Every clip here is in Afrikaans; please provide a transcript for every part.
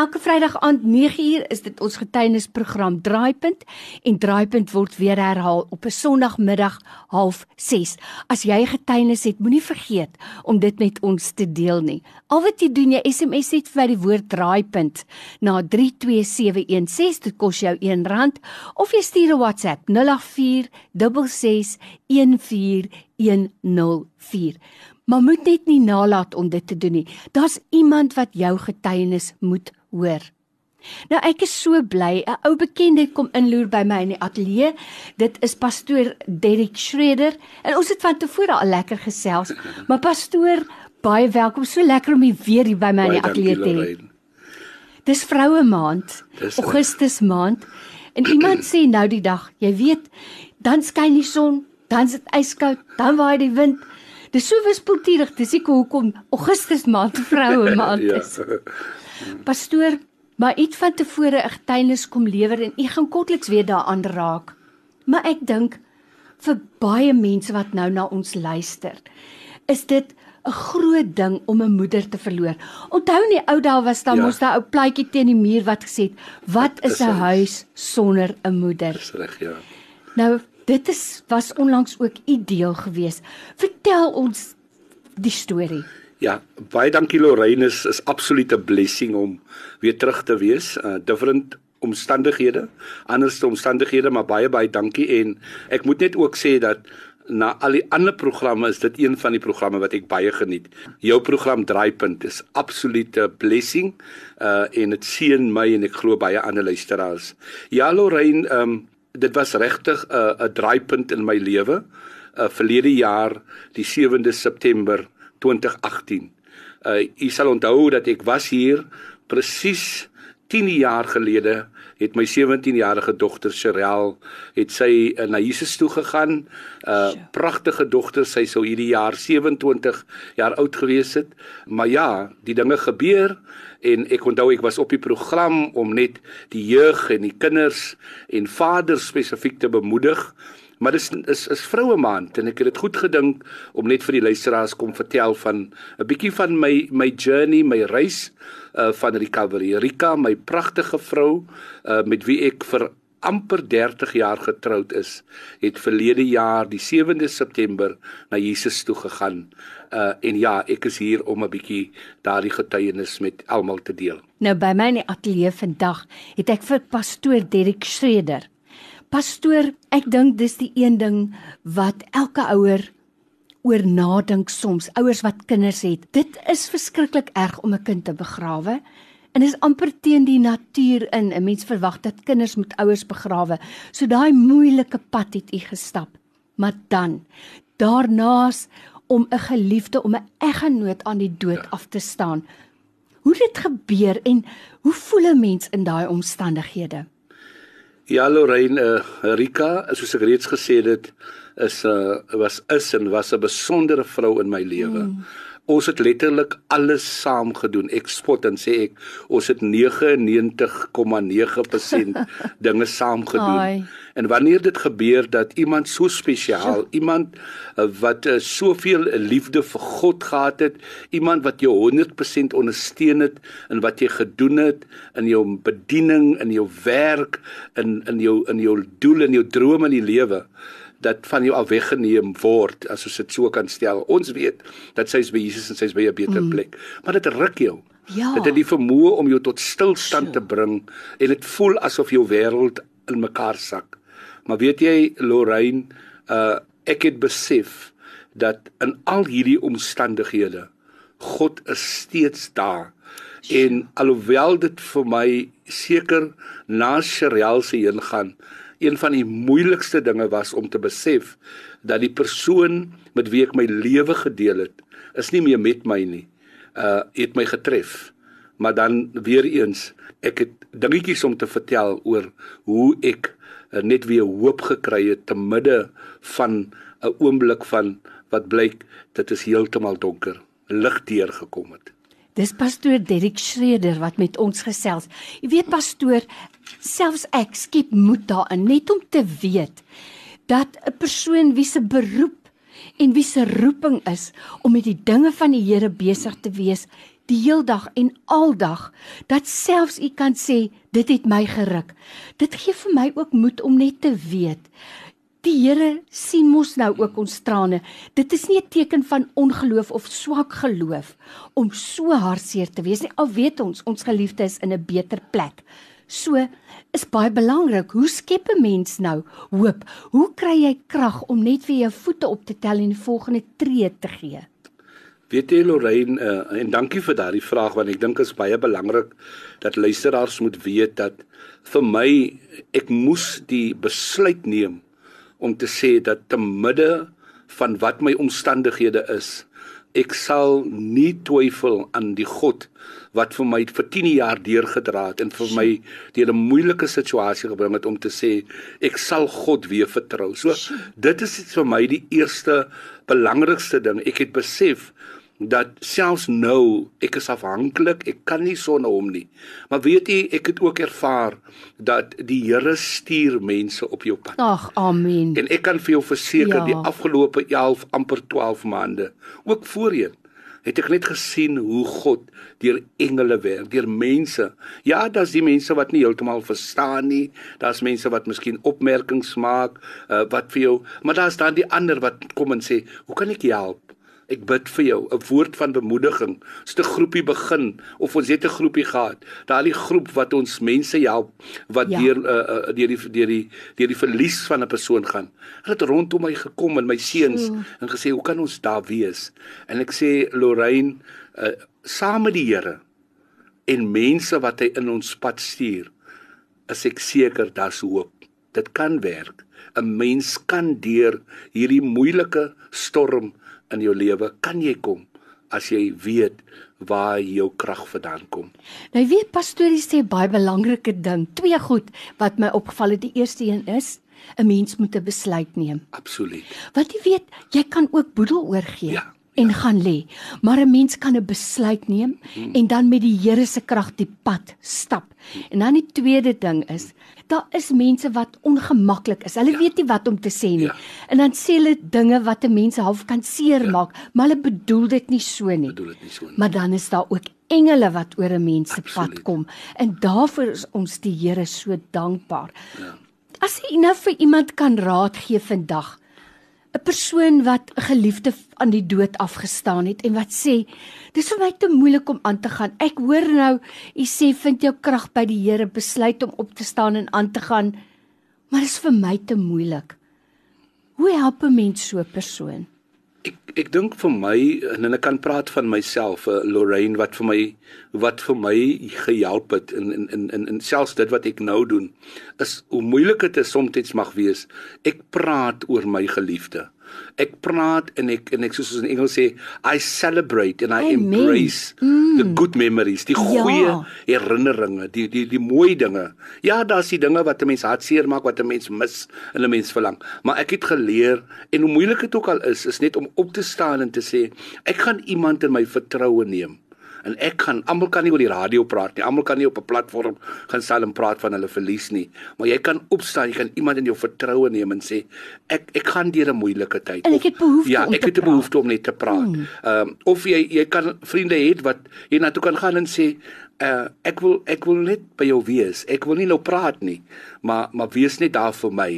elke Vrydag aand 9uur is dit ons getuienisprogram Draaipunt en Draaipunt word weer herhaal op 'n Sondagmiddag 06:30. As jy getuienis het, moenie vergeet om dit met ons te deel nie. Al wat jy doen, jy SMS net vir die woord Draaipunt na 32716. Dit kos jou R1 of jy stuur 'n WhatsApp 0846661404 maar moet net nie nalat om dit te doen nie. Daar's iemand wat jou getuienis moet hoor. Nou ek is so bly, 'n ou bekende kom inloer by my in die ateljee. Dit is pastoor Derek Schroeder en ons het van tevore al lekker gesels. Maar pastoor, baie welkom. So lekker om u weer hier by my in die ateljee te hê. Dis vroue maand, Augustus maand. En iemand sê nou die dag, jy weet, dan skyn die son, dan is dit yskoud, dan waai die wind. Dis so wispelturig, dis ek hoekom Augustus maand vroue maand ja. is. ja. Pastoor, maar iets van tevore 'n getuienis kom lewer en u gaan kortliks weer daaraan raak. Maar ek dink vir baie mense wat nou na ons luister, is dit 'n groot ding om 'n moeder te verloor. Onthou in die ou dae was daar ja. mos daai ou plaatjie teen die muur wat gesê het, "Wat is 'n huis sonder 'n moeder?" Dis reg, ja. Nou Dit is was onlangs ook ideaal geweest. Vertel ons die storie. Ja, baie dankie Lorraine is is absolute blessing om weer terug te wees. Uh different omstandighede, anderste omstandighede, maar baie baie dankie en ek moet net ook sê dat na al die ander programme is dit een van die programme wat ek baie geniet. Jou program Draaipunt is absolute blessing uh en dit seën my en ek glo baie ander luisteraars. Ja Lorraine, um dit was regtig 'n uh, 'n draaipunt in my lewe. Uh verlede jaar die 7de September 2018. Uh u sal onthou dat ek was hier presies 10 jaar gelede het my 17-jarige dogter Sherelle het sy uh, na Jesus toe gegaan. 'n uh, Pragtige dogter, sy sou hierdie jaar 27 jaar oud gewees het. Maar ja, die dinge gebeur en ek onthou ek was op die program om net die jeug en die kinders en vaders spesifiek te bemoedig. Maar dis is is vroue maand en ek het dit goed gedink om net vir die luisteraars kom vertel van 'n bietjie van my my journey, my reis uh van recovery. Rika, my pragtige vrou uh met wie ek vir amper 30 jaar getroud is, het verlede jaar die 7de September na Jesus toe gegaan. Uh en ja, ek is hier om 'n bietjie daardie getuienis met almal te deel. Nou by my in die ateljee vandag het ek vir pastoor Derek Schreder. Pastoor, ek dink dis die een ding wat elke ouer oor nadink soms, ouers wat kinders het. Dit is verskriklik erg om 'n kind te begrawe. En is amper teen die natuur in. 'n Mens verwag dat kinders moet ouers begrawe. So daai moeilike pad het u gestap. Maar dan daarnaas om 'n geliefde, om 'n eggenoot aan die dood ja. af te staan. Hoe dit gebeur en hoe voel 'n mens in daai omstandighede? Ja, Lorraine, uh, Rika, soos ek reeds gesê het, is 'n uh, was is en was 'n besondere vrou in my lewe. Mm. Ons het letterlik alles saam gedoen. Ek spot en sê ek ons het 99,9% dinge saam gedoen. Ai. En wanneer dit gebeur dat iemand so spesiaal, iemand uh, wat uh, soveel liefde vir God gehad het, iemand wat jou 100% ondersteun het in wat jy gedoen het in jou bediening, in jou werk, in in jou in jou doel en jou drome in die lewe, dat van jou af weggeneem word as ons dit so kan stel. Ons weet dat sy is by Jesus en sy is by 'n beter mm. plek. Maar dit ruk jou. Ja. Dit het die vermoë om jou tot stilstand te bring en dit voel asof jou wêreld in mekaar sak. Maar weet jy Lorraine, uh ek het besef dat in al hierdie omstandighede God is steeds daar. En alhoewel dit vir my seker na Sherelle se heen gaan, een van die moeilikste dinge was om te besef dat die persoon met wie ek my lewe gedeel het, is nie meer met my nie. Uh het my getref. Maar dan weer eens, ek het dingetjies om te vertel oor hoe ek uh, net weer hoop gekry het te midde van 'n oomblik van wat blyk dit is heeltemal donker, lig deurgekom het. Dis pastoor Derek Schreder wat met ons gesels. Jy weet pastoor, selfs ek skep moed daarin net om te weet dat 'n persoon wie se beroep en wie se roeping is om met die dinge van die Here besig te wees, die heeldag en aldag dat selfs u kan sê dit het my geruk. Dit gee vir my ook moed om net te weet Die Here sien mos nou ook ons trane. Dit is nie 'n teken van ongeloof of swak geloof om so hartseer te wees nie. Al weet ons ons geliefde is in 'n beter plek. So is baie belangrik. Hoe skep 'n mens nou hoop? Hoe kry jy krag om net weer jou voete op te tel en die volgende tree te gee? Weet jy Lorraine uh, en dankie vir daardie vraag want ek dink dit is baie belangrik dat luisteraars moet weet dat vir my ek moes die besluit neem om te sê dat te midde van wat my omstandighede is, ek sal nie twyfel aan die God wat vir my vir 10 jaar deurgedra het en vir my deur 'n moeilike situasie gebring het om te sê ek sal God weer vertrou. So dit is vir my die eerste belangrikste ding. Ek het besef dat selfs nou ek is afhanklik, ek kan nie sonder hom nie. Maar weet jy, ek het ook ervaar dat die Here stuur mense op jou pad. Ag, amen. En ek kan vir jou verseker ja. die afgelope 11 amper 12 maande, ook voorheen, het ek net gesien hoe God deur engele werk, deur mense. Ja, daar's die mense wat nie heeltemal verstaan nie. Daar's mense wat miskien opmerkings maak uh, wat vir jou, maar daar's dan die ander wat kom en sê, "Hoe kan ek help?" Ek bid vir jou 'n woord van bemoediging. As 'n groepie begin of ons het 'n groepie gehad, daai groep wat ons mense help wat ja. deur uh, deur die deur die deur die verlies van 'n persoon gaan. Hulle het rondom my gekom en my seuns so. en gesê, "Hoe kan ons daar wees?" En ek sê, "Lorraine, uh, saam met die Here en mense wat hy in ons pad stuur, is ek seker daar's hoop. Dit kan werk. 'n Mens kan deur hierdie moeilike storm in jou lewe kan jy kom as jy weet waar jou krag vandaan kom. Nou weet pastorie sê baie belangrike ding, twee goed wat my opgeval het. Die eerste een is 'n mens moet 'n besluit neem. Absoluut. Want jy weet, jy kan ook boedel oorgee. Ja en gaan lê. Maar 'n mens kan 'n besluit neem hmm. en dan met die Here se krag die pad stap. En dan die tweede ding is, daar is mense wat ongemaklik is. Hulle ja. weet nie wat om te sê nie. Ja. En dan sê hulle dinge wat 'n mens half kan seermaak, ja. maar hulle bedoel dit nie so nie. Bedoel dit nie so nie. Maar dan is daar ook engele wat oor 'n mens se pad kom. En daarvoor is ons die Here so dankbaar. Ja. As jy nou vir iemand kan raad gee vandag, 'n persoon wat 'n geliefde aan die dood afgestaan het en wat sê dis vir my te moeilik om aan te gaan. Ek hoor nou u sê vind jou krag by die Here, besluit om op te staan en aan te gaan. Maar dit is vir my te moeilik. Hoe help 'n mens so 'n persoon? Ek ek dink vir my en ek kan praat van myself, uh, Lorraine wat vir my wat vir my gehelp het in in in in, in selfs dit wat ek nou doen is hoe moeilik dit soms mag wees. Ek praat oor my geliefde. Ek praat en ek en ek soos in Engels sê I celebrate and I Amen. embrace mm. the good memories, die ja. goeie ja. herinneringe, die die die mooi dinge. Ja, daar's die dinge wat 'n mens hartseer maak, wat 'n mens mis en 'n mens verlang. Maar ek het geleer en hoe moeilik dit ook al is, is net om op te staan en te sê ek gaan iemand in my vertroue neem en ek kan almal kan nie oor die radio praat nie. Almal kan nie op 'n platform gaan staan en praat van hulle verlies nie. Maar jy kan opstaan, jy kan iemand in jou vertroue neem en sê ek ek gaan deur 'n moeilike tyd. En ek het behoefte ja, om ek het 'n behoefte om net te praat. Hmm. Ehm um, of jy jy kan vriende hê wat jy na toe kan gaan en sê uh, ek wil ek wil net by jou wees. Ek wil nie nou praat nie, maar maar wees net daar vir my.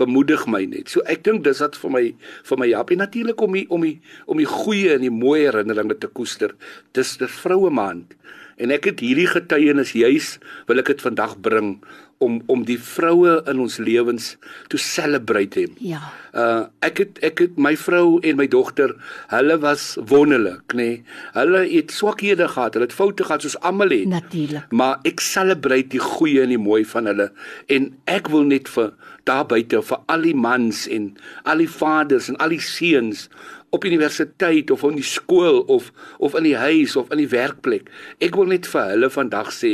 Bemoedig my net. So ek dink dis wat vir my vir my help. En natuurlik om die, om die, om die goeie en die mooi herinneringe te koester. Dis dis vroue maand. En ek het hierdie getuienis juis wil ek dit vandag bring om om die vroue in ons lewens te celebrate hom. Ja. Uh ek het ek het my vrou en my dogter, hulle was wonderlik, nê. Nee. Hulle het swakhede gehad, hulle het foute gehad soos almal het. Natuurlik. Maar ek celebrate die goeie en die mooi van hulle en ek wil net vir daar buite vir al die mans en al die vaders en al die seuns op universiteit of in die skool of of in die huis of in die werkplek. Ek wil net vir hulle vandag sê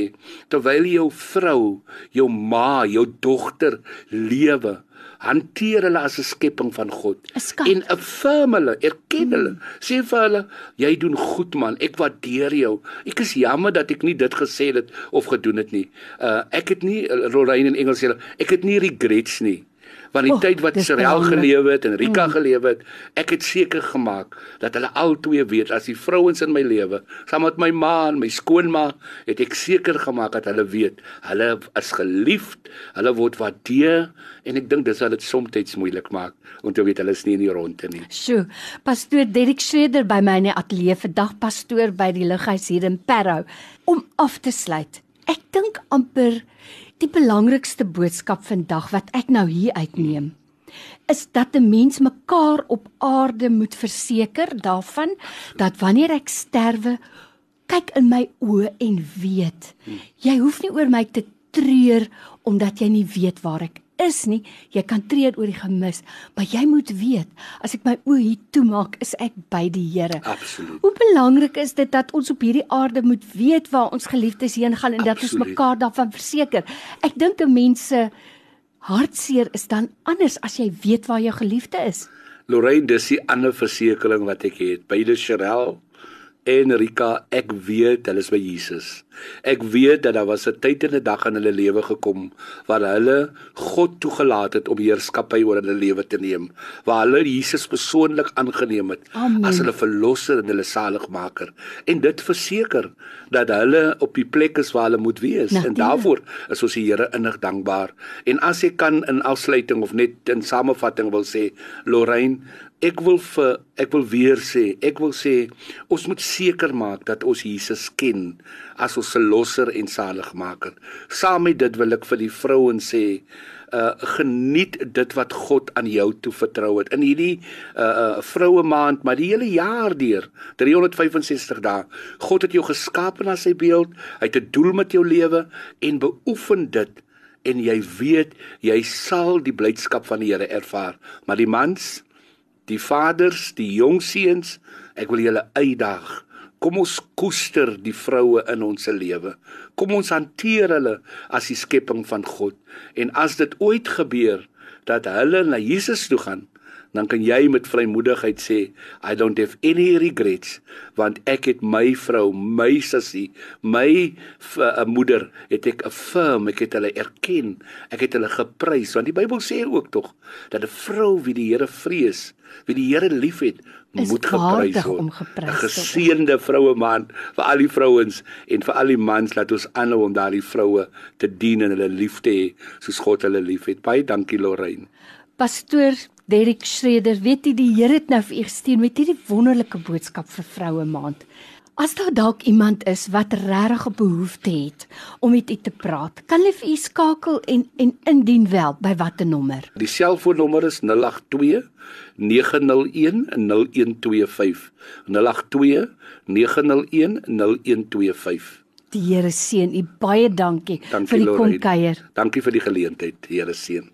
terwyl jou vrou, jou ma, jou dogter lewe, hanteer hulle as 'n skepping van God en affirm hulle, erken hulle. Hmm. Sê vir hulle, jy doen goed man, ek waardeer jou. Ek is jammer dat ek nie dit gesê het of gedoen het nie. Uh ek het nie Lorraine in Engels sê, ek het nie regrets nie Want die Oh, tyd wat Israel gelewe het en Rika mm. gelewe het, ek het seker gemaak dat hulle albei weet as die vrouens in my lewe, saam met my ma en my skoonma, het ek seker gemaak dat hulle weet, hulle is geliefd, hulle word waardeer en ek dink dis wat dit soms moeilik maak om te weet hulle is nie in die ronde nie. Sjoe, pastoor Derek Schreder by my in die ateljee vandag pastoor by die lughuis hier in Parow om af te sluit. Ek dink amper die belangrikste boodskap vandag wat ek nou hier uitneem is dat 'n mens mekaar op aarde moet verseker daarvan dat wanneer ek sterwe kyk in my oë en weet. Jy hoef nie oor my te treur omdat jy nie weet waar ek is nie jy kan treur oor die gemis maar jy moet weet as ek my oë hier toemaak is ek by die Here Absoluut. Hoe belangrik is dit dat ons op hierdie aarde moet weet waar ons geliefdes heen gaan en dat ons Absoluut. mekaar daarvan verseker. Ek dink 'n mens se hartseer is dan anders as jy weet waar jou geliefde is. Lorraine, dis die ander versekering wat ek het. Beide Cheryl en Rika, ek weet hulle is by Jesus. Ek weet dat daar was 'n tyd en 'n dag in hulle lewe gekom waar hulle God toegelaat het om heerskappy oor hulle lewe te neem, waar hulle Jesus persoonlik aangeneem het Amen. as hulle verlosser en hulle saligmaker. En dit verseker dat hulle op die plek is waar hulle moet wees. Natuurlijk. En daarvoor is ons die Here innig dankbaar. En as ek kan in afsluiting of net in samevatting wil sê, Lorraine, ek wil vir ek wil weer sê, ek wil sê ons moet seker maak dat ons Jesus ken as ons verlosser en saligmaker. Saam met dit wil ek vir die vrouens sê, uh geniet dit wat God aan jou toe vertrou het. In hierdie uh, uh vroue maand maar die hele jaar deur 365 dae God het jou geskaap na sy beeld hy het 'n doel met jou lewe en beoefen dit. En jy weet jy sal die blydskap van die Here ervaar. Maar die mans die vaders die jong seuns ek wil julle uitdaag Kom ons koester die vroue in ons lewe. Kom ons hanteer hulle as die skepping van God. En as dit ooit gebeur dat hulle na Jesus toe gaan, dan kan jy met vrymoedigheid sê, I don't have any regrets, want ek het my vrou, my sussie, my uh, moeder het ek affirm, ek het hulle erken, ek het hulle geprys, want die Bybel sê ook tog dat 'n vrou wie die Here vrees, wie die Here liefhet, moet geprys word. 'n. Geseënde vroue man vir al die vrouens en vir al die mans laat ons aanhou om daardie vroue te dien en hulle lief te hê soos God hulle liefhet. Baie dankie Lorraine. Pastoor Derek Schreder, weet jy die Here het nou vir u gestuur met hierdie wonderlike boodskap vir vroue maand. As daar dalk iemand is wat regtig 'n behoefte het om met u te praat, kan hulle vir u skakel en en indien wel by watter nommer? Die selfoonnommer is 082 901 0125. 082 901 0125. Die Here seën u baie dankie Dankie vir die kom kuier. Dankie vir die geleentheid. Here seën.